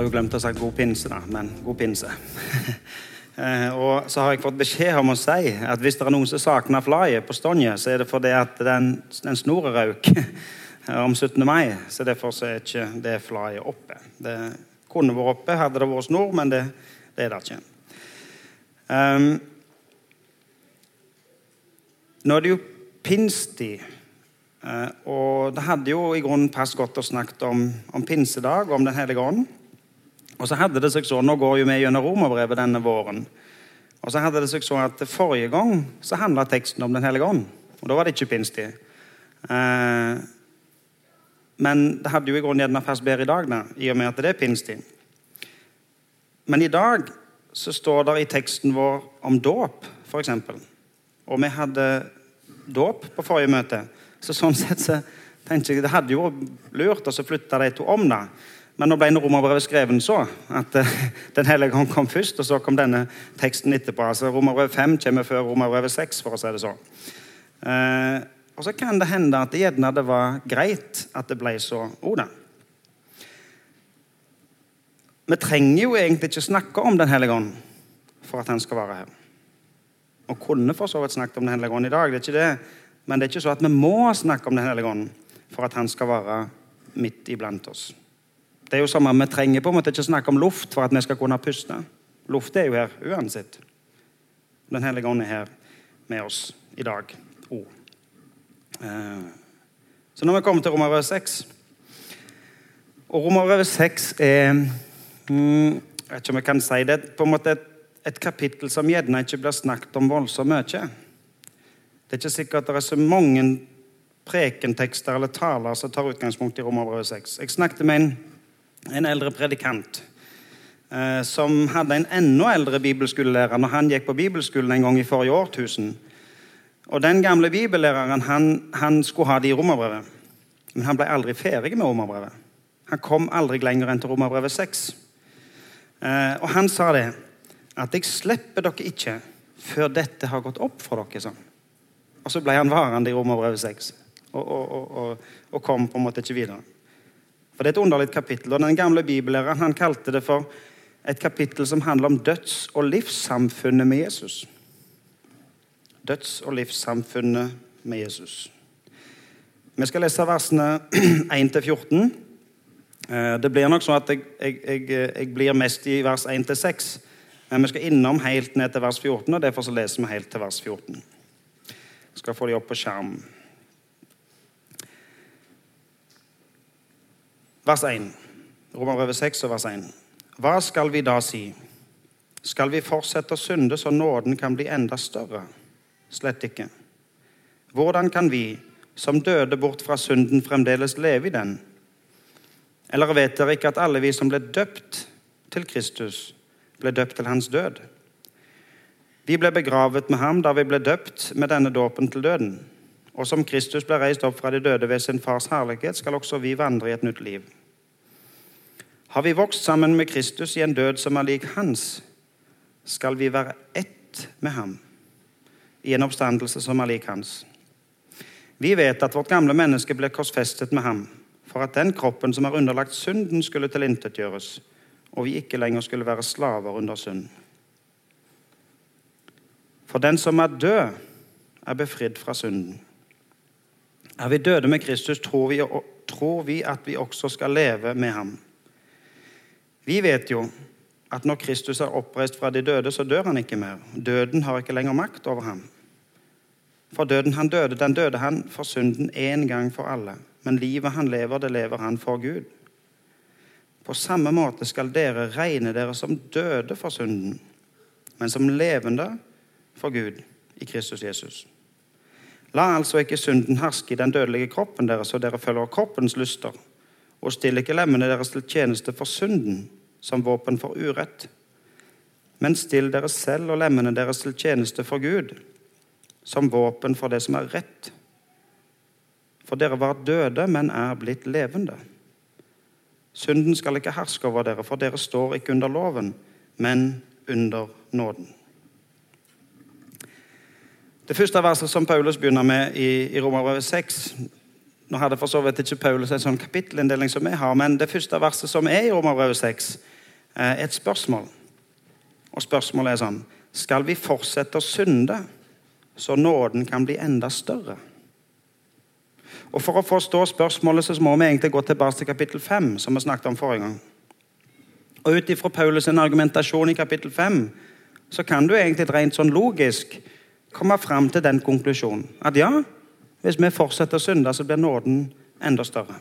har jo glemt å sagt god pinse, da, men god pinse. Eh, og så har jeg fått beskjed om å si at hvis det er noen som savner flagget på Stonje, så er det fordi at den, den snoren røk om 17. mai. Så derfor så er ikke det flagget oppe. Det kunne vært oppe hadde det vært snor, men det, det er det ikke. Um, nå er det jo pinstid. Uh, og det hadde jo i grunnen passet godt å snakke om, om pinsedag, om Den hellige ånd. Og så hadde det seg sånn, Nå går jo vi gjennom romerbrevet denne våren. Og så hadde det seg så at Forrige gang så handla teksten om Den hellige ånd. Og da var det ikke pinstid. Eh, men det hadde jo i grunnen gjerne passet bedre i dag, da, i og med at det er pinstid. Men i dag så står det i teksten vår om dåp, f.eks. Og vi hadde dåp på forrige møte. Så sånn sett så tenkte jeg det hadde jo lurt å flytte de to om. da. Men nå ble romerbrevet skrevet så at uh, Den hellige hånd kom først, og så kom denne teksten etterpå. Altså Romerbrevet 5 kommer før romerbrevet 6, for å si det sånn. Eh, og så kan det hende at det gjerne det var greit at det ble så ordet. Vi trenger jo egentlig ikke snakke om Den hellige ånd for at han skal være her. Og kunne for så vidt snakket om Den hellige ånd i dag, det er ikke det. men det er ikke så at vi må snakke om Den hellige ånd for at han skal være midt iblant oss. Det er jo som om Vi trenger på en måte ikke snakke om luft for at vi skal kunne puste. Luft er jo her uansett. Den hellige ånd er her med oss i dag. Oh. Så nå har vi kommet til Romerbrevet 6. Og Romerbrevet 6 er mm, Jeg vet ikke om jeg kan si det på en måte et, et kapittel som gjerne ikke blir snakket om voldsomt mye. Det er ikke sikkert det er så mange prekentekster eller taler som tar utgangspunkt i Romerbrevet 6. Jeg snakket med en en eldre predikant eh, som hadde en enda eldre bibelskolelærer når han gikk på bibelskolen en gang i forrige årtusen. Og Den gamle bibellæreren han, han skulle ha det i romerbrevet, men han ble aldri ferdig med romerbrevet. Han kom aldri lenger enn til romerbrevet 6. Eh, og han sa det, at 'jeg slipper dere ikke før dette har gått opp for dere'. sånn. Og så ble han varende i romerbrevet 6 og, og, og, og kom på en måte ikke videre. For Det er et underlig kapittel. og Den gamle bibellæreren han kalte det for et kapittel som handler om døds- og livssamfunnet med Jesus. Døds- og livssamfunnet med Jesus. Vi skal lese versene 1-14. Eh, det blir nok sånn at jeg, jeg, jeg, blir mest i vers 1-6. Men vi skal innom helt ned til vers 14, og derfor så leser vi helt til vers 14. Jeg skal få de opp på skjermen. Vers 1. Romerbrevet 6 og vers 1. Hva skal vi da si? Skal vi fortsette å synde så nåden kan bli enda større? Slett ikke. Hvordan kan vi, som døde bort fra synden, fremdeles leve i den? Eller vet dere ikke at alle vi som ble døpt til Kristus, ble døpt til hans død? Vi ble begravet med ham da vi ble døpt med denne dåpen til døden. Og som Kristus ble reist opp fra de døde ved sin fars herlighet, skal også vi vandre i et nytt liv. Har vi vokst sammen med Kristus i en død som er lik hans, skal vi være ett med ham i en oppstandelse som er lik hans. Vi vet at vårt gamle menneske ble korsfestet med ham for at den kroppen som er underlagt synden, skulle tilintetgjøres, og vi ikke lenger skulle være slaver under synd. For den som er død, er befridd fra synden. Er vi døde med Kristus, tror vi, tror vi at vi også skal leve med ham. Vi vet jo at når Kristus er oppreist fra de døde, så dør han ikke mer. Døden har ikke lenger makt over ham. For døden han døde, den døde han for synden én gang for alle. Men livet han lever, det lever han for Gud. På samme måte skal dere regne dere som døde for synden, men som levende for Gud i Kristus Jesus. La altså ikke synden herske i den dødelige kroppen deres, så dere følger kroppens lyster og still ikke lemmene deres til tjeneste for synden som våpen for urett. Men still dere selv og lemmene deres til tjeneste for Gud som våpen for det som er rett. For dere var døde, men er blitt levende. Synden skal ikke herske over dere, for dere står ikke under loven, men under nåden. Det første verset som Paulus begynner med i, i Romerbrevet 6, nå hadde for så vidt ikke Paulus en sånn kapittelinndeling som vi har, men det første verset som er i Romerbrevet 6, er et spørsmål. Og spørsmålet er sånn Skal vi fortsette å synde så nåden kan bli enda større? Og For å forstå spørsmålet så må vi egentlig gå tilbake til kapittel 5, som vi snakket om forrige gang. Og Ut ifra Paulus' argumentasjon i kapittel 5 så kan du egentlig rent sånn logisk komme fram til den konklusjonen at ja, hvis vi fortsetter å synde, så blir nåden enda større.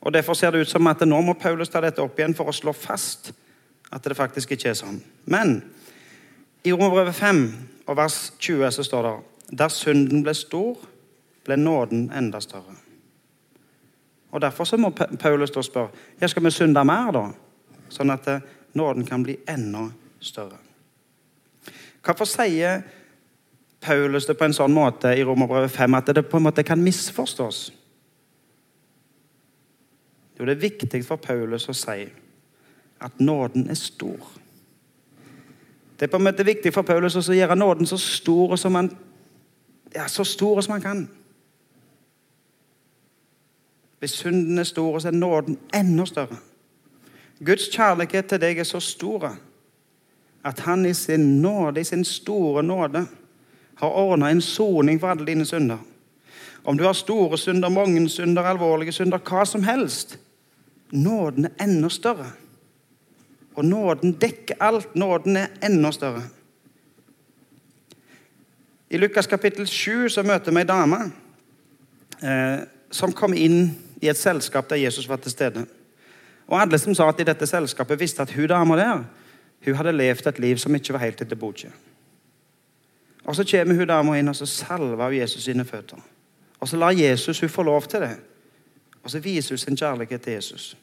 Og Derfor ser det ut som at nå må Paulus ta dette opp igjen for å slå fast at det faktisk ikke er sånn. Men i Romerbrevet 5 og vers 20 så står det der synden ble stor, ble nåden enda større. Og Derfor så må Paulus da spørre ja, skal vi synde mer, da? Sånn at eh, nåden kan bli enda større. Hvorfor sier Paulus det på en sånn måte i Romerbrevet 5 at det på en måte kan misforstås? Jo, det er viktig for Paulus å si at nåden er stor. Det er på en måte viktig for Paulus å gjøre nåden så stor som han, ja, så stor som han kan. Hvis synden er stor, så er nåden enda større. Guds kjærlighet til deg er så stor at han i sin nåde, i sin store nåde, har ordna en soning for alle dine synder. Om du har store synder, mange synder, alvorlige synder, hva som helst. Nåden er enda større. Og nåden dekker alt. Nåden er enda større. I Lukas kapittel 7 så møter vi ei dame eh, som kom inn i et selskap der Jesus var til stede. Og Alle som sa at i dette selskapet, visste at hun dama der hun hadde levd et liv som ikke var helt etter boka. Og Så kommer hun dama inn og så salver Jesus sine føtter. Og Så lar Jesus hun få lov til det. Og Så viser hun sin kjærlighet til Jesus.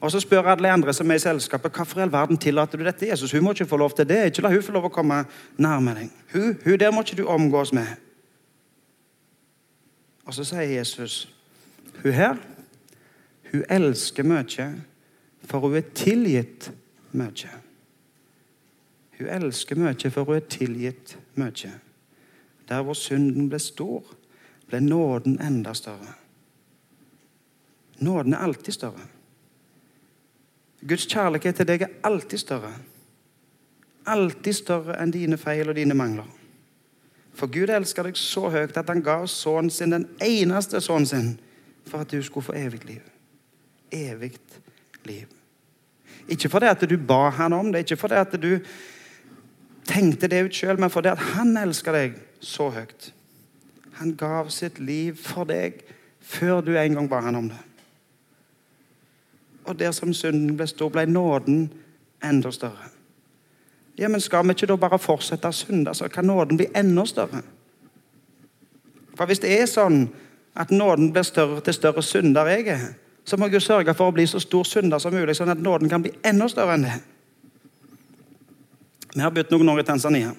Og Så spør alle andre som er i selskapet hvorfor i all verden tillater du dette. Jesus, Hun må ikke få lov til det. Ikke la hun få lov å komme nærme deg. Hun, hun der må ikke du omgås med. Og Så sier Jesus hun her hun elsker mye, for hun er tilgitt mye. Hun elsker mye, for hun er tilgitt mye. Der hvor synden ble stor, ble nåden enda større. Nåden er alltid større. Guds kjærlighet til deg er alltid større. Alltid større enn dine feil og dine mangler. For Gud elsker deg så høyt at han ga sønnen sin, den eneste sønnen sin, for at du skulle få evig liv. Evig liv. Ikke fordi at du ba han om det, ikke fordi at du tenkte det ut sjøl, men fordi han elsker deg så høyt. Han gav sitt liv for deg før du en gang ba han om det. Og der som synden ble stor, ble nåden enda større. Ja, men Skal vi ikke da bare fortsette å synde, så kan nåden bli enda større? For Hvis det er sånn at nåden blir større til større synder jeg er, så må jeg jo sørge for å bli så stor synder som mulig, sånn at nåden kan bli enda større enn det. Vi har bodd noen år i Tanzania.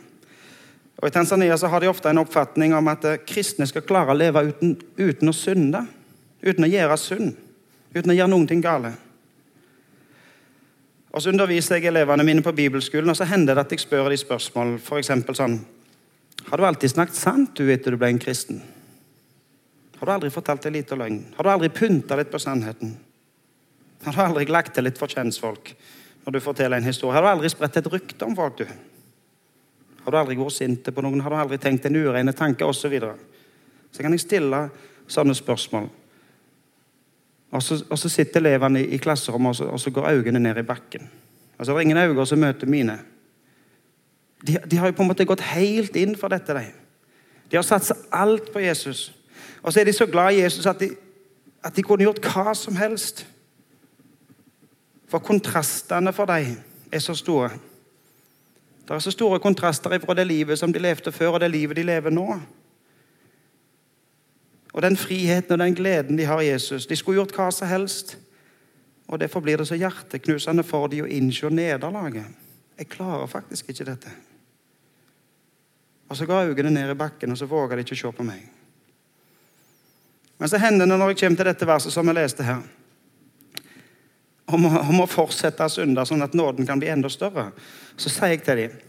Og I Tanzania så har de ofte en oppfatning om at eh, kristne skal klare å leve uten, uten å synde. Uten å gjøre synd. Uten å gjøre noen ting gale. Og Så underviser jeg elevene mine på bibelskolen, og så hender det at jeg spør de spørsmål. F.eks. sånn Har du alltid snakket sant du etter du ble en kristen? Har du aldri fortalt en liten løgn? Har du aldri pynta litt på sannheten? Har du aldri lagt til litt for kjentfolk når du forteller en historie? Har du aldri spredt et rykte om folk, du? Har du aldri vært sint på noen? Har du aldri tenkt en urene tanke? Og så, videre? så kan jeg stille sånne spørsmål. Og så, og så sitter elevene i, i klasserommet, og så, og så, går øynene ned i bakken. Altså, Det er ingen øyne som møter mine. De, de, har jo på en måte gått helt inn for dette. De, de har satsa alt på Jesus. Og så er de så glad i Jesus at de, at de kunne gjort hva som helst. For kontrastene for dem er så store. Det er så store kontraster fra det livet som de levde før, og det livet de lever nå. Og den friheten og den gleden de har i Jesus. De skulle gjort hva som helst. Og Derfor blir det så hjerteknusende for de å innse nederlaget. Jeg klarer faktisk ikke dette. Og Så ga øynene ned i bakken, og så våga de ikke å se på meg. Men så hender det når jeg kommer til dette verset som jeg leste her, om, om å fortsette å synde sånn at nåden kan bli enda større, så sier jeg til dem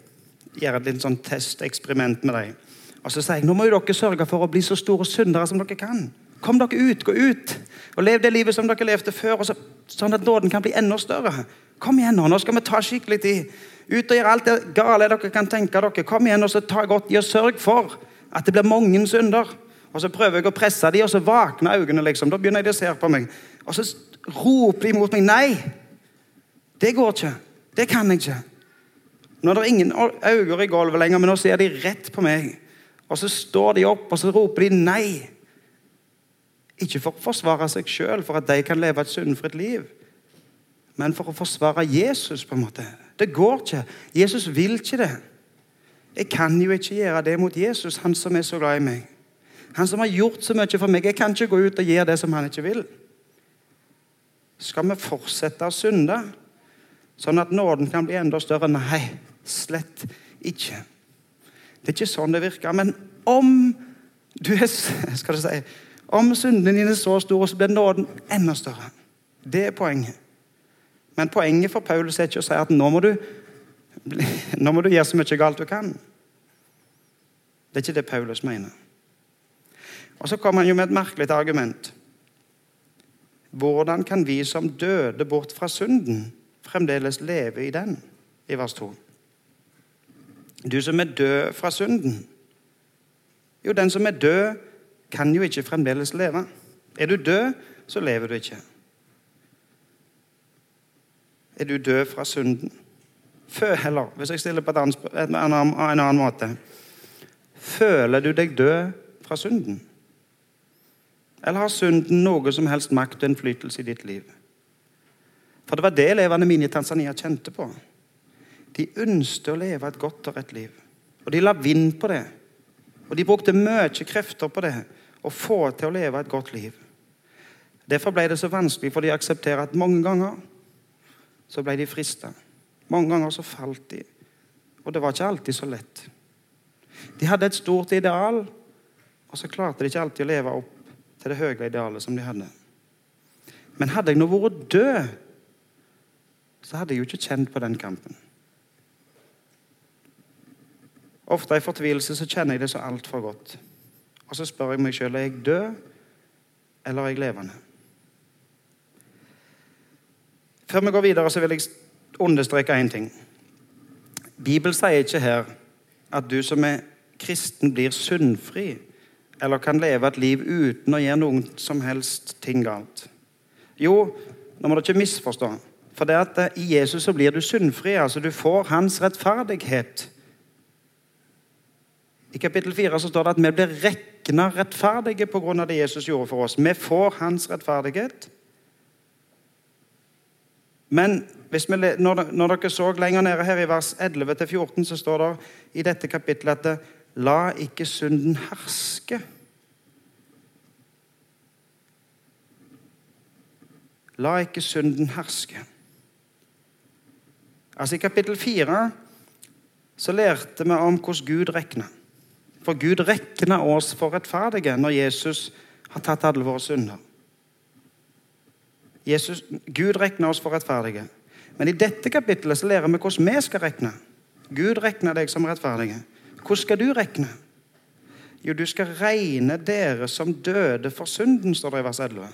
Gjør et litt sånn testeksperiment med dem. Og så sier jeg nå må jo dere sørge for å bli så store syndere som dere kan. Kom dere ut, gå ut. Og lev det livet som dere levde før, så, sånn at nåden kan bli enda større. Kom igjen nå, nå skal vi ta skikkelig tid. Ut og gjøre alt det gale dere kan tenke dere. Kom igjen og så ta godt i og sørg for at det blir mange synder. Og så prøver jeg å presse dem, og så våkner øynene. liksom. Da begynner de å se på meg. Og så roper de mot meg. Nei! Det går ikke. Det kan jeg ikke. Nå er det ingen øyne i gulvet lenger, men nå ser de rett på meg. Og så står de opp og så roper de nei. Ikke for å forsvare seg sjøl, for at de kan leve et syndfritt liv, men for å forsvare Jesus. på en måte. Det går ikke. Jesus vil ikke det. Jeg kan jo ikke gjøre det mot Jesus, han som er så glad i meg. Han som har gjort så mye for meg. Jeg kan ikke gå ut og gjøre det som han ikke vil. Skal vi fortsette å synde, sånn at nåden kan bli enda større? Nei, slett ikke. Det er ikke sånn det virker. Men om du er skal du si, om syndene dine er så store, så blir nåden enda større. Det er poenget. Men poenget for Paulus er ikke å si at nå må du, nå må du gjøre så mye galt du kan. Det er ikke det Paulus mener. Og Så kommer han jo med et merkelig argument. Hvordan kan vi som døde bort fra synden, fremdeles leve i den? I vers 2. Du som er død fra synden. Jo, den som er død, kan jo ikke fremdeles leve. Er du død, så lever du ikke. Er du død fra synden? Eller, hvis jeg stiller på en annen måte Føler du deg død fra synden? Eller har synden noe som helst makt og innflytelse i ditt liv? For det var det elevene mine i Tanzania kjente på. De ønsket å leve et godt og rett liv. Og de la vind på det. Og de brukte mye krefter på det å få til å leve et godt liv. Derfor ble det så vanskelig for de å akseptere at mange ganger så ble de frista. Mange ganger så falt de. Og det var ikke alltid så lett. De hadde et stort ideal, og så klarte de ikke alltid å leve opp til det høye idealet som de hadde. Men hadde jeg nå vært død, så hadde jeg jo ikke kjent på den kampen. Ofte i fortvilelse så kjenner jeg det så altfor godt. Og så spør jeg meg sjøl er jeg død eller er jeg levende. Før vi går videre, så vil jeg understreke én ting. Bibelen sier ikke her at du som er kristen, blir syndfri eller kan leve et liv uten å gjøre noen som helst ting galt. Jo, nå må du ikke misforstå. For det at eh, i Jesus så blir du syndfri. altså Du får hans rettferdighet. I kapittel 4 så står det at vi blir regna rettferdige pga. det Jesus gjorde for oss. Vi får hans rettferdighet. Men vi, når, dere så lenger nede her i vers 11-14, så står det i dette kapittelet at la ikke synden herske. La ikke synden herske. Altså I kapittel 4 så lærte vi om hvordan Gud regner. For Gud regner oss for rettferdige når Jesus har tatt alle våre synder. Jesus, Gud regner oss for rettferdige. Men i dette kapittelet så lærer vi hvordan vi skal regne. Gud regner deg som rettferdige. Hvordan skal du regne? Jo, du skal regne dere som døde for synden, står det i vers 11.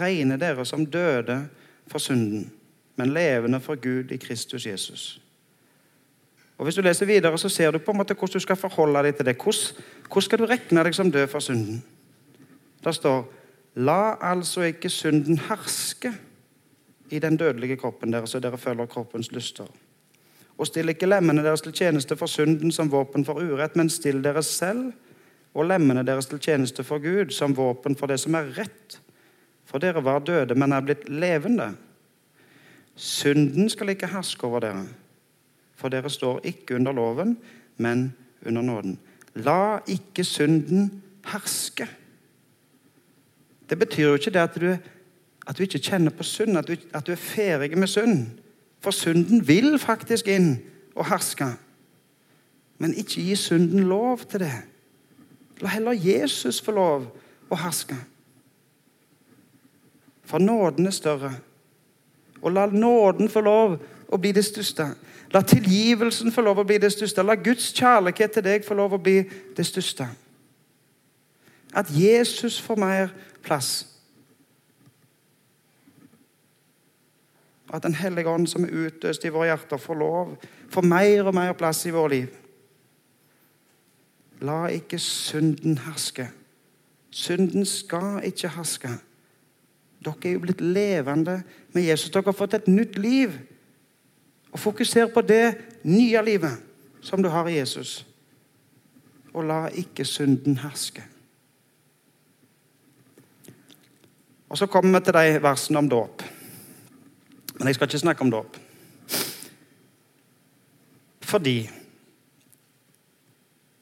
Regne dere som døde for synden, men levende for Gud i Kristus Jesus. Og Hvis du leser videre, så ser du på en måte hvordan du skal forholde deg til det. Hvordan, hvordan skal du regne deg som død for synden? Det står La altså ikke synden herske i den dødelige kroppen deres, så dere følger kroppens lyster. Og still ikke lemmene deres til tjeneste for synden som våpen for urett, men still dere selv og lemmene deres til tjeneste for Gud som våpen for det som er rett. For dere var døde, men er blitt levende. Synden skal ikke herske over dere, for dere står ikke under loven, men under nåden. La ikke synden herske. Det betyr jo ikke det at du, at du ikke kjenner på synd, at du, at du er ferdig med synd. For synden vil faktisk inn og herske. Men ikke gi synden lov til det. La heller Jesus få lov å herske. For nåden er større. Og la nåden få lov å bli det største. La tilgivelsen få lov å bli det største. La Guds kjærlighet til deg få lov å bli det største. At Jesus får mer plass. At Den hellige ånd som er utøst i våre hjerter, får lov, får mer og mer plass i vårt liv. La ikke synden herske. Synden skal ikke herske. Dere er jo blitt levende med Jesus. Dere har fått et nytt liv. Og Fokuser på det nye livet som du har i Jesus. Og la ikke synden herske. Og Så kommer vi til de versene om dåp. Men jeg skal ikke snakke om dåp. Fordi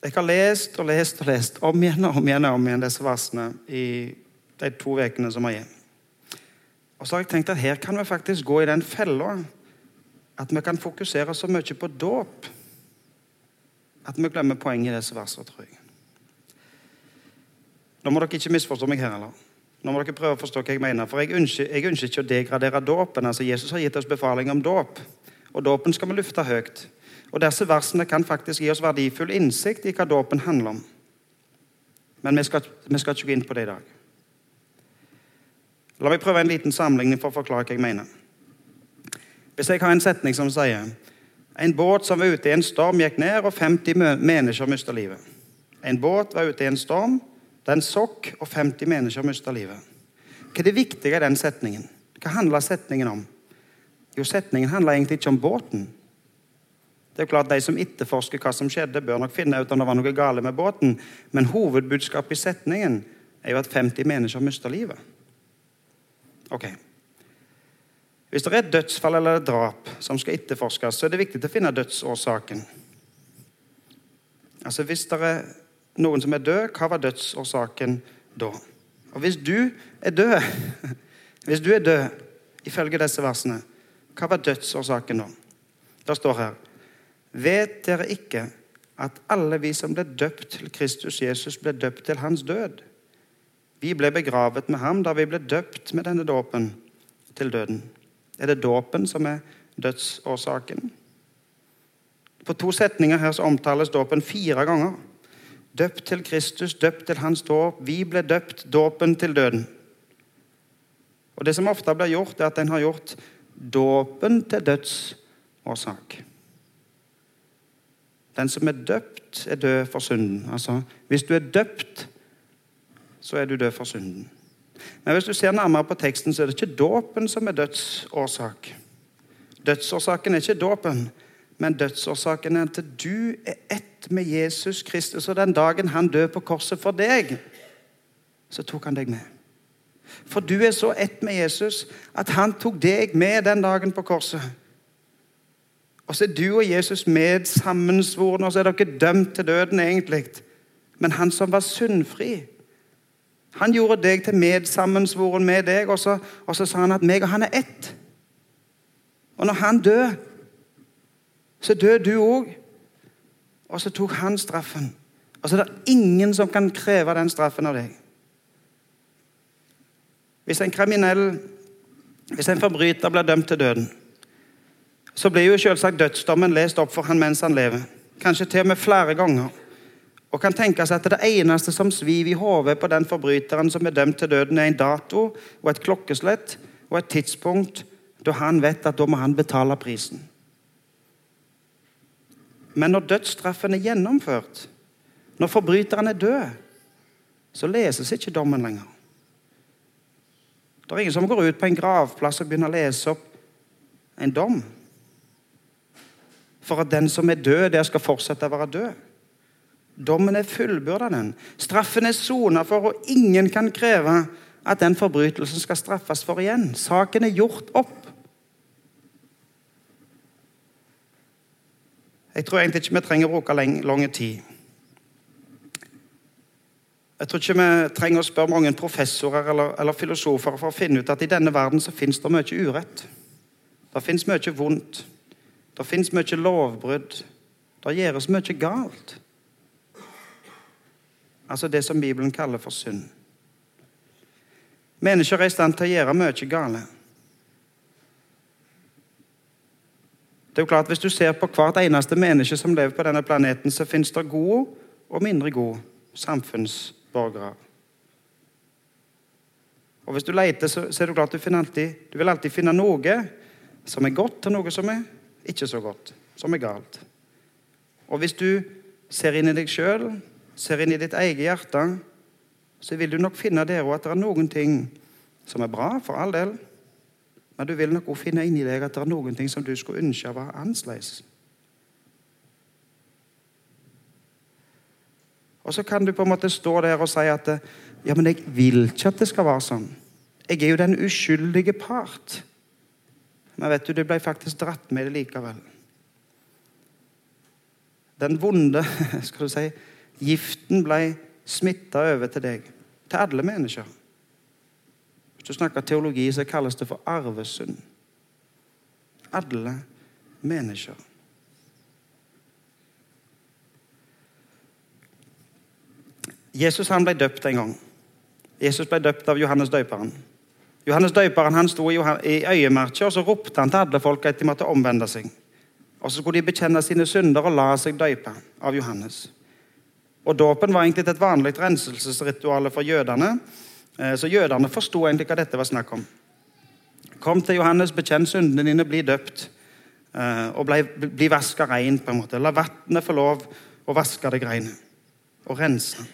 jeg har lest og lest og lest om igjen og om igjen og om igjen disse versene i de to ukene som har gitt. Og så har jeg tenkt at her kan vi faktisk gå i den fella at vi kan fokusere så mye på dåp at vi glemmer poenget i disse versene, tror jeg. Nå må dere ikke misforstå meg her. eller? Nå må dere prøve å forstå hva jeg mener. For jeg ønsker, jeg ønsker ikke å degradere dåpen. Altså, Jesus har gitt oss befaling om dåp, og dåpen skal vi lufte høyt. Og Disse versene kan faktisk gi oss verdifull innsikt i hva dåpen handler om. Men vi skal, vi skal ikke gå inn på det i dag. La meg prøve en liten sammenligning for å forklare hva jeg mener. Hvis jeg har en setning som sier en båt som var ute i en storm, gikk ned, og 50 mennesker mistet livet. En båt var ute i en storm, den sokk, og 50 mennesker mista livet. Hva er det viktige i den setningen? Hva handler setningen om? Jo, setningen handler egentlig ikke om båten. Det er jo klart De som etterforsker hva som skjedde, bør nok finne ut om det var noe gale med båten, men hovedbudskapet i setningen er jo at 50 mennesker mista livet. Ok. Hvis det er et dødsfall eller et drap som skal etterforskes, så er det viktig å finne dødsårsaken. Altså Hvis det er noen som er død, hva var dødsårsaken da? Og hvis du er død, hvis du er død, ifølge disse versene, hva var dødsårsaken da? Det står her Vet dere ikke at alle vi som ble døpt til Kristus Jesus, ble døpt til hans død? Vi ble begravet med ham da vi ble døpt med denne dåpen til døden. Er det dåpen som er dødsårsaken? På to setninger her så omtales dåpen fire ganger. Døpt til Kristus, døpt til hans dåp. Vi ble døpt dåpen til døden. Og Det som ofte blir gjort, er at en har gjort dåpen til dødsårsak. Den som er døpt, er død for synden. Altså, Hvis du er døpt, så er du død for synden. Men hvis du ser nærmere på teksten, så er det ikke dåpen som er dødsårsak. Dødsårsaken er ikke dåpen, men dødsårsaken er at du er ett med Jesus Kristus. Og den dagen han døde på korset for deg, så tok han deg med. For du er så ett med Jesus at han tok deg med den dagen på korset. Og så er du og Jesus med sammensvorne, og så er dere dømt til døden, egentlig. Men han som var syndfri, han gjorde deg til medsammensvoren med deg, og så, og så sa han at meg og han er ett. Og når han dør, så dør du òg. Og så tok han straffen. Og så er det ingen som kan kreve den straffen av deg. Hvis en kriminell, hvis en forbryter blir dømt til døden, så blir jo selvsagt dødsdommen lest opp for han mens han lever. Kanskje til og med flere ganger. Og kan tenke seg at det eneste som sviver i hodet på den forbryteren som er dømt til døden, er en dato og et klokkeslett og et tidspunkt da han vet at da må han betale prisen. Men når dødsstraffen er gjennomført, når forbryteren er død, så leses ikke dommen lenger. Det er ingen som går ut på en gravplass og begynner å lese opp en dom for at den som er død, der skal fortsette å være død. Dommen er fullbyrda, den. Straffen er sona for, og ingen kan kreve at den forbrytelsen skal straffes for igjen. Saken er gjort opp. Jeg tror egentlig ikke vi trenger å bruke lang, tid. Jeg tror ikke vi trenger å spørre mange professorer eller, eller, filosofer for å finne ut at i denne verden så finnes det mye urett. Det finnes mye vondt. Det fins mye lovbrudd. Det gjøres mye galt. Altså det som Bibelen kaller for synd. Mennesker er i stand til å gjøre mye gale. Det er jo klart, Hvis du ser på hvert eneste menneske som lever på denne planeten, så finnes det gode og mindre gode samfunnsborgere. Og hvis du leter, så, så er det klart at du alltid Du vil alltid finne noe som er godt, og noe som er ikke så godt. Som er galt. Og hvis du ser inn i deg sjøl, ser inn i ditt eget hjerte, så vil du nok finne der òg at det er noen ting som er bra, for all del. Men du vil nok også finne inni deg at det er noen ting som du skulle ønske var annerledes. Og så kan du på en måte stå der og si at ja, men jeg vil ikke at det skal være sånn. Jeg er jo den uskyldige part. Men vet du, du ble faktisk dratt med det likevel. Den vonde skal du si, giften ble smitta over til deg. Til alle mennesker. Hvis du snakker teologi, så kalles det for arvesynd. Alle mennesker. Jesus han ble døpt en gang. Jesus ble døpt av Johannes døperen. Johannes døperen han sto i øyemerket og så ropte han til alle folk at de måtte omvende seg. Og Så skulle de bekjenne sine synder og la seg døype av Johannes. Og Dåpen var egentlig et vanlig renselsesritual for jødene. Eh, så jødene forsto egentlig hva dette var snakk om. Kom til Johannes, bekjenn syndene dine, bli døpt eh, og bli, bli vaska rein. på en måte. La vannet få lov å vaske deg rein og rense.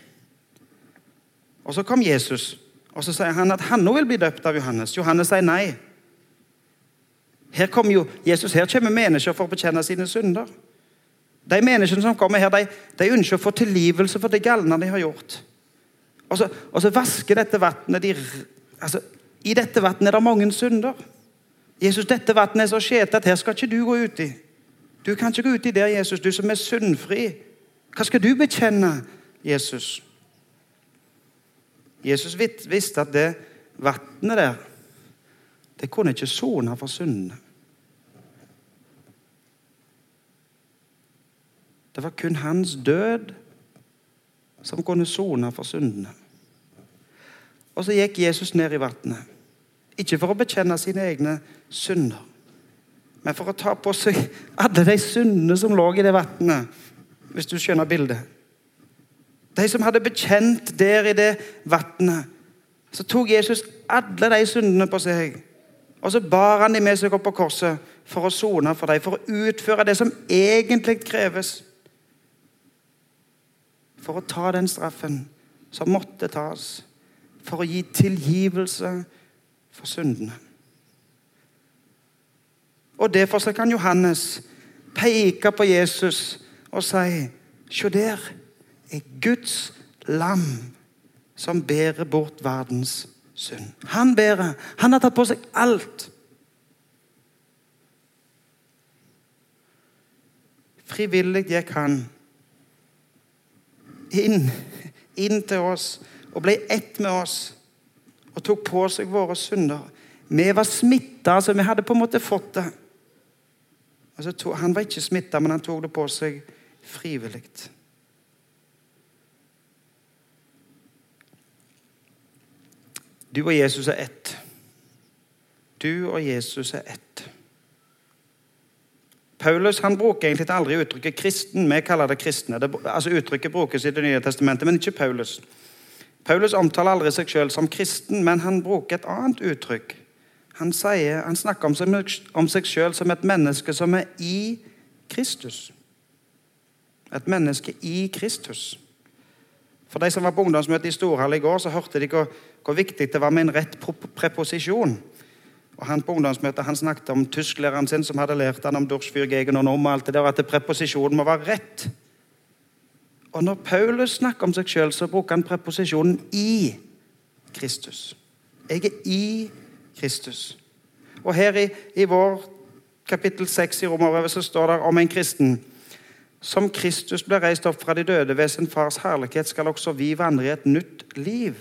Og Så kom Jesus, og så sier han at han òg vil bli døpt av Johannes. Johannes sier nei. Her kommer jo Jesus, her kommer mennesker for å bekjenne sine synder. De menneskene som kommer her, de, de ønsker å få tilgivelse for det galne de har gjort. Og så, og så vasker dette vannet de, altså, I dette vannet er det mange synder. Jesus, dette vannet er så skjete at her skal ikke du gå uti. Du kan ikke gå uti der, Jesus, du som er syndfri. Hva skal du bekjenne, Jesus? Jesus visste at det vannet der det kunne ikke sone for syndene. Det var kun hans død som kunne sone for syndene. Og så gikk Jesus ned i vannet. Ikke for å bekjenne sine egne synder, men for å ta på seg alle de syndene som lå i det vannet, hvis du skjønner bildet. De som hadde bekjent der i det vannet. Så tok Jesus alle de syndene på seg. Og så bar han dem med seg opp på korset for å sone for dem, for å utføre det som egentlig kreves. For å ta den straffen som måtte tas. For å gi tilgivelse for syndene. Og Derfor så kan Johannes peke på Jesus og si Se der er Guds lam som bærer bort verdens synd. Han bærer. Han har tatt på seg alt. Frivillig gikk han inn, inn til oss og ble ett med oss og tok på seg våre synder. Vi var smitta, så vi hadde på en måte fått det. Altså, han var ikke smitta, men han tok det på seg frivillig. Du og Jesus er ett. Du og Jesus er ett. Paulus han bruker egentlig aldri uttrykket 'kristen'. Vi kaller det kristne. Det, altså Uttrykket brukes i Det nye testamentet, men ikke Paulus. Paulus omtaler aldri seg selv som kristen, men han bruker et annet uttrykk. Han, sier, han snakker om seg, sjøl som et menneske som er i Kristus. Et menneske i Kristus. For de som var på ungdomsmøtet i Storhall i går, så hørte de hvor, hvor viktig det var med en rett preposisjon. Og Han på ungdomsmøtet han snakket om tysklæreren sin som hadde lært han om Durchfürgegen og om alt det der, at preposisjonen må være rett. Og Når Paulus snakker om seg sjøl, så bruker han preposisjonen 'i Kristus'. Jeg er i Kristus. Og her i, i vår kapittel 6 i Romerbrevet så står det om en kristen som Kristus ble reist opp fra de døde ved sin fars herlighet, skal også vi vandre i et nytt liv.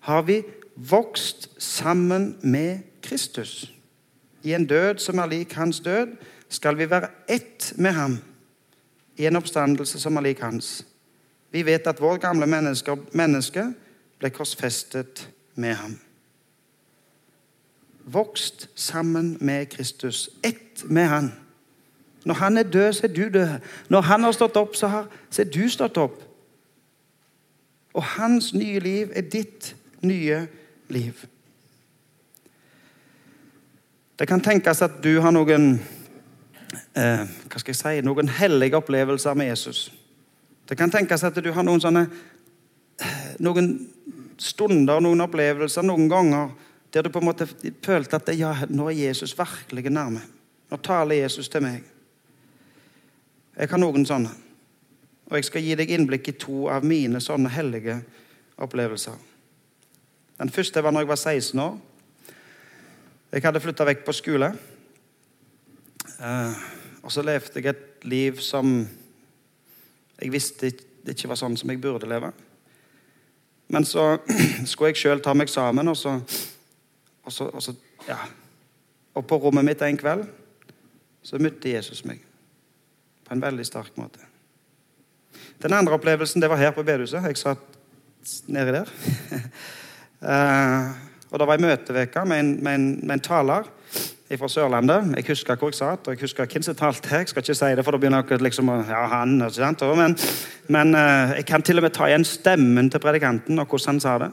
Har vi vokst sammen med Kristus? I en død som er lik hans død, skal vi være ett med ham. I en oppstandelse som er lik hans. Vi vet at vår gamle menneske, menneske ble korsfestet med ham. Vokst sammen med Kristus. Ett med han. Når han er død, så er du død. Når han har stått opp, så, har, så er du stått opp. Og hans nye liv er ditt nye liv. Det kan tenkes at du har noen eh, hva skal jeg si, noen hellige opplevelser med Jesus. Det kan tenkes at du har noen sånne noen stunder, noen opplevelser, noen ganger der du på en måte følte at ja, nå er Jesus virkelig nærme. Nå taler Jesus til meg. Jeg har noen sånne. Og jeg skal gi deg innblikk i to av mine sånne hellige opplevelser. Den første var når jeg var 16 år. Jeg hadde flytta vekk på skole. Eh, og så levde jeg et liv som jeg visste det ikke var sånn som jeg burde leve. Men så skulle jeg sjøl ta meg sammen, og så, og så, og så ja. Og på rommet mitt en kveld så møtte Jesus meg på en veldig sterk måte. Den andre opplevelsen det var her på bedehuset. Jeg satt nedi der. uh, og Det var ei møteveke med, med, med en, taler fra Sørlandet. Jeg husker hvor jeg satt, og jeg husker hvem som talte. Jeg skal ikke si det, for da begynner dere liksom ja, han, Men, men uh, jeg kan til og med ta igjen stemmen til predikanten og hvordan han sa det.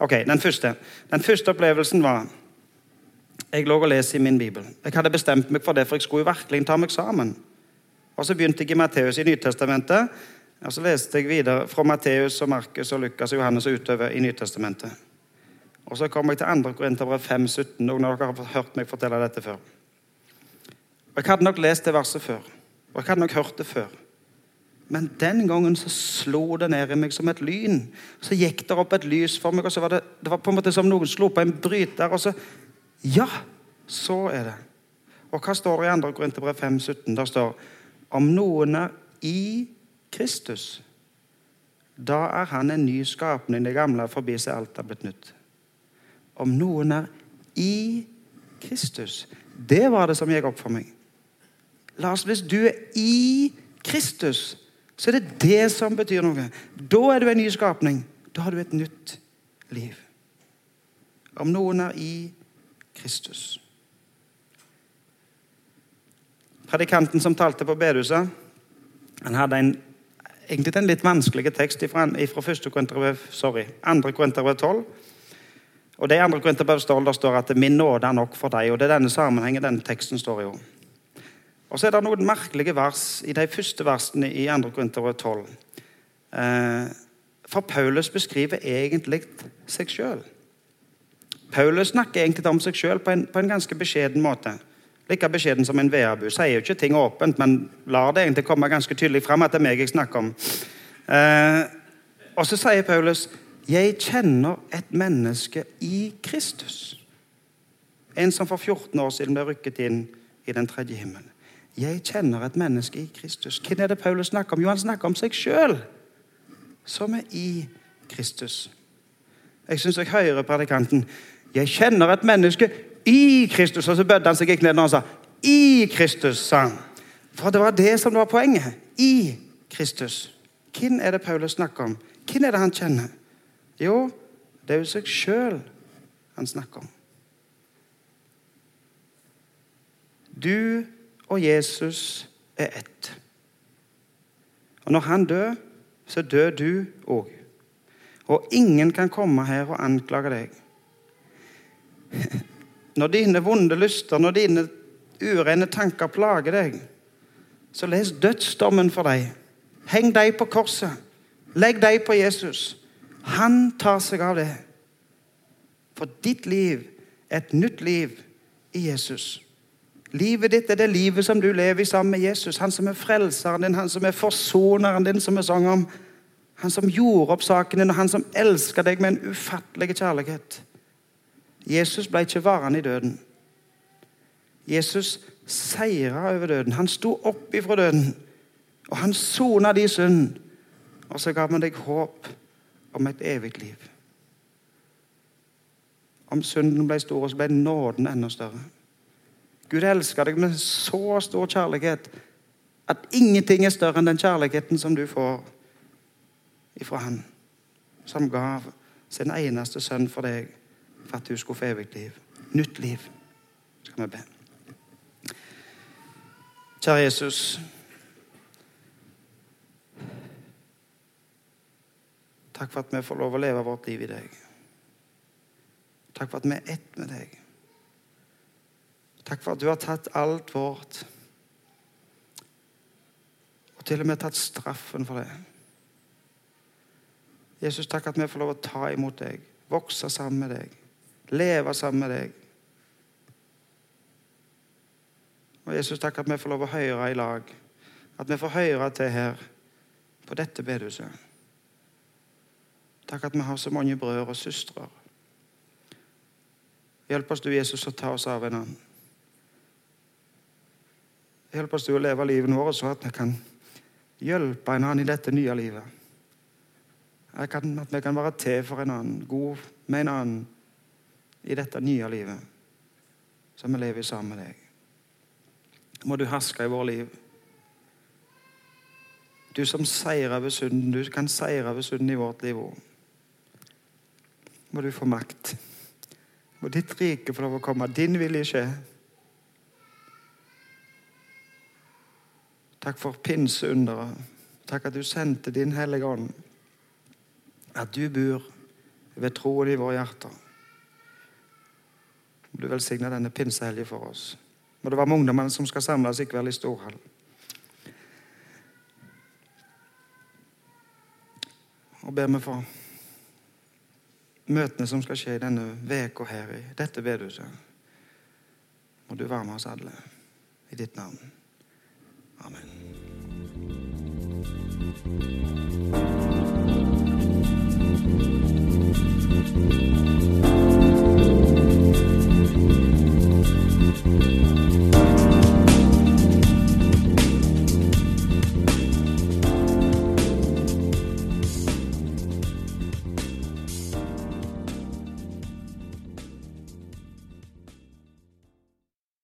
Ok, Den første Den første opplevelsen var jeg lå og leste i min bibel. Jeg hadde bestemt meg for det, for jeg skulle jo virkelig ta meg sammen. Og Så begynte jeg i Matteus i Nytestamentet. Og Så leste jeg videre fra Matteus og Markus og Lukas og Johannes og utover i Nytestamentet. Og Så kommer jeg til 2. Korinterbrev 5,17. Noen av dere har hørt meg fortelle dette før. Og Jeg hadde nok lest det verset før, og jeg hadde nok hørt det før. Men den gangen så slo det ned i meg som et lyn. Så gikk det opp et lys for meg, og så var det, det var på en måte som noen slo på en bryter. og så ja, så er det. Og hva står det i 2. Korinterbrev 5,17? Der står om noen er i Kristus, da er han en ny skapning. Det gamle forbi seg, alt er blitt nytt. Om noen er i Kristus. Det var det som gikk opp for meg. Lars, hvis du er i Kristus, så er det det som betyr noe. Da er du en ny skapning. Da har du et nytt liv. Om noen er i Kristus. Predikanten som talte på bedehuset, han hadde en, egentlig en litt vanskelig tekst fra, fra 1. Korinterbrev, 2. Korinterbrev 12. Og det andre 2. Korinterbrev står, at 'min nåde er nok for deg'. og Det er denne sammenhengen denne teksten står i. Og så er det noen merkelige vers i de første versene i 2. Korinterbrev 12. Eh, for Paulus beskriver egentlig seg sjøl. Paulus snakker egentlig om seg sjøl på, på, en ganske beskjeden måte. Like beskjeden som en veabu. Sier jo ikke ting åpent, men lar det egentlig komme ganske tydelig fram at det er meg jeg snakker om. Eh, og så sier Paulus jeg kjenner et menneske i Kristus. En som for 14 år siden ble rykket inn i den tredje himmelen. Jeg kjenner et menneske i Kristus. Hvem er det Paulus snakker om? Jo, han snakker om seg sjøl, som er i Kristus. Jeg syns jeg hører predikanten. 'Jeg kjenner et menneske i Kristus.' Og så bødde han seg ned når han sa 'i Kristus'. sa han. For det var det som var poenget. I Kristus. Hvem er det Paulus snakker om? Hvem er det han kjenner? Jo, det er jo seg sjøl han snakker om. Du og Jesus er ett. Og når han dør, så dør du òg. Og ingen kan komme her og anklage deg. Når dine vonde lyster, når dine urene tanker plager deg, så les dødsdommen for deg. Heng deg på korset. Legg deg på Jesus. Han tar seg av det. For ditt liv er et nytt liv i Jesus. Livet ditt er det livet som du lever i sammen med Jesus. Han som er frelseren din, han som er forsoneren din, som vi sang om. Han som gjorde opp saken din, og han som elsker deg med en ufattelig kjærlighet. Jesus ble ikke varende i døden. Jesus seira over døden. Han sto opp ifra døden. Og han sona de synd. Og så ga han deg håp om et evig liv. Om synden ble stor, så ble nåden enda større. Gud elsker deg med så stor kjærlighet at ingenting er større enn den kjærligheten som du får ifra Han, som gav sin eneste sønn for deg for at du skulle få evig liv. Nytt liv. Skal vi be. Kjære Jesus. Takk for at vi får lov å leve vårt liv i deg. Takk for at vi er ett med deg. Takk for at du har tatt alt vårt. Og til og med tatt straffen for det. Jesus, takk at vi får lov å ta imot deg, vokse sammen med deg, leve sammen med deg. Og Jesus, takk at vi får lov å høre i lag. At vi får høre til her på dette bedehuset. Takk at vi har så mange brødre og søstre. Hjelp oss du, Jesus, å ta oss av annen. Hjelp oss du å leve livet vårt så at vi kan hjelpe en annen i dette nye livet. At vi kan være til for en annen, god med en annen i dette nye livet som vi lever sammen med deg. Må du herske i vårt liv. Du som seirer ved synden, du kan seire ved synden i vårt liv òg. Må du få makt. Må ditt rike få lov å komme. Din vilje skje. Takk for pinseunderet. Takk at du sendte din Hellige Ånd. At du bor ved troen i våre hjerter. Må du velsigne denne pinsehelgen for oss. Må det være med ungdommene som skal samles i kveld i Storhall. Og ber vi for møtene som skal skje i denne veka her i dette bedhuset. Må du være med oss alle i ditt navn. Amen.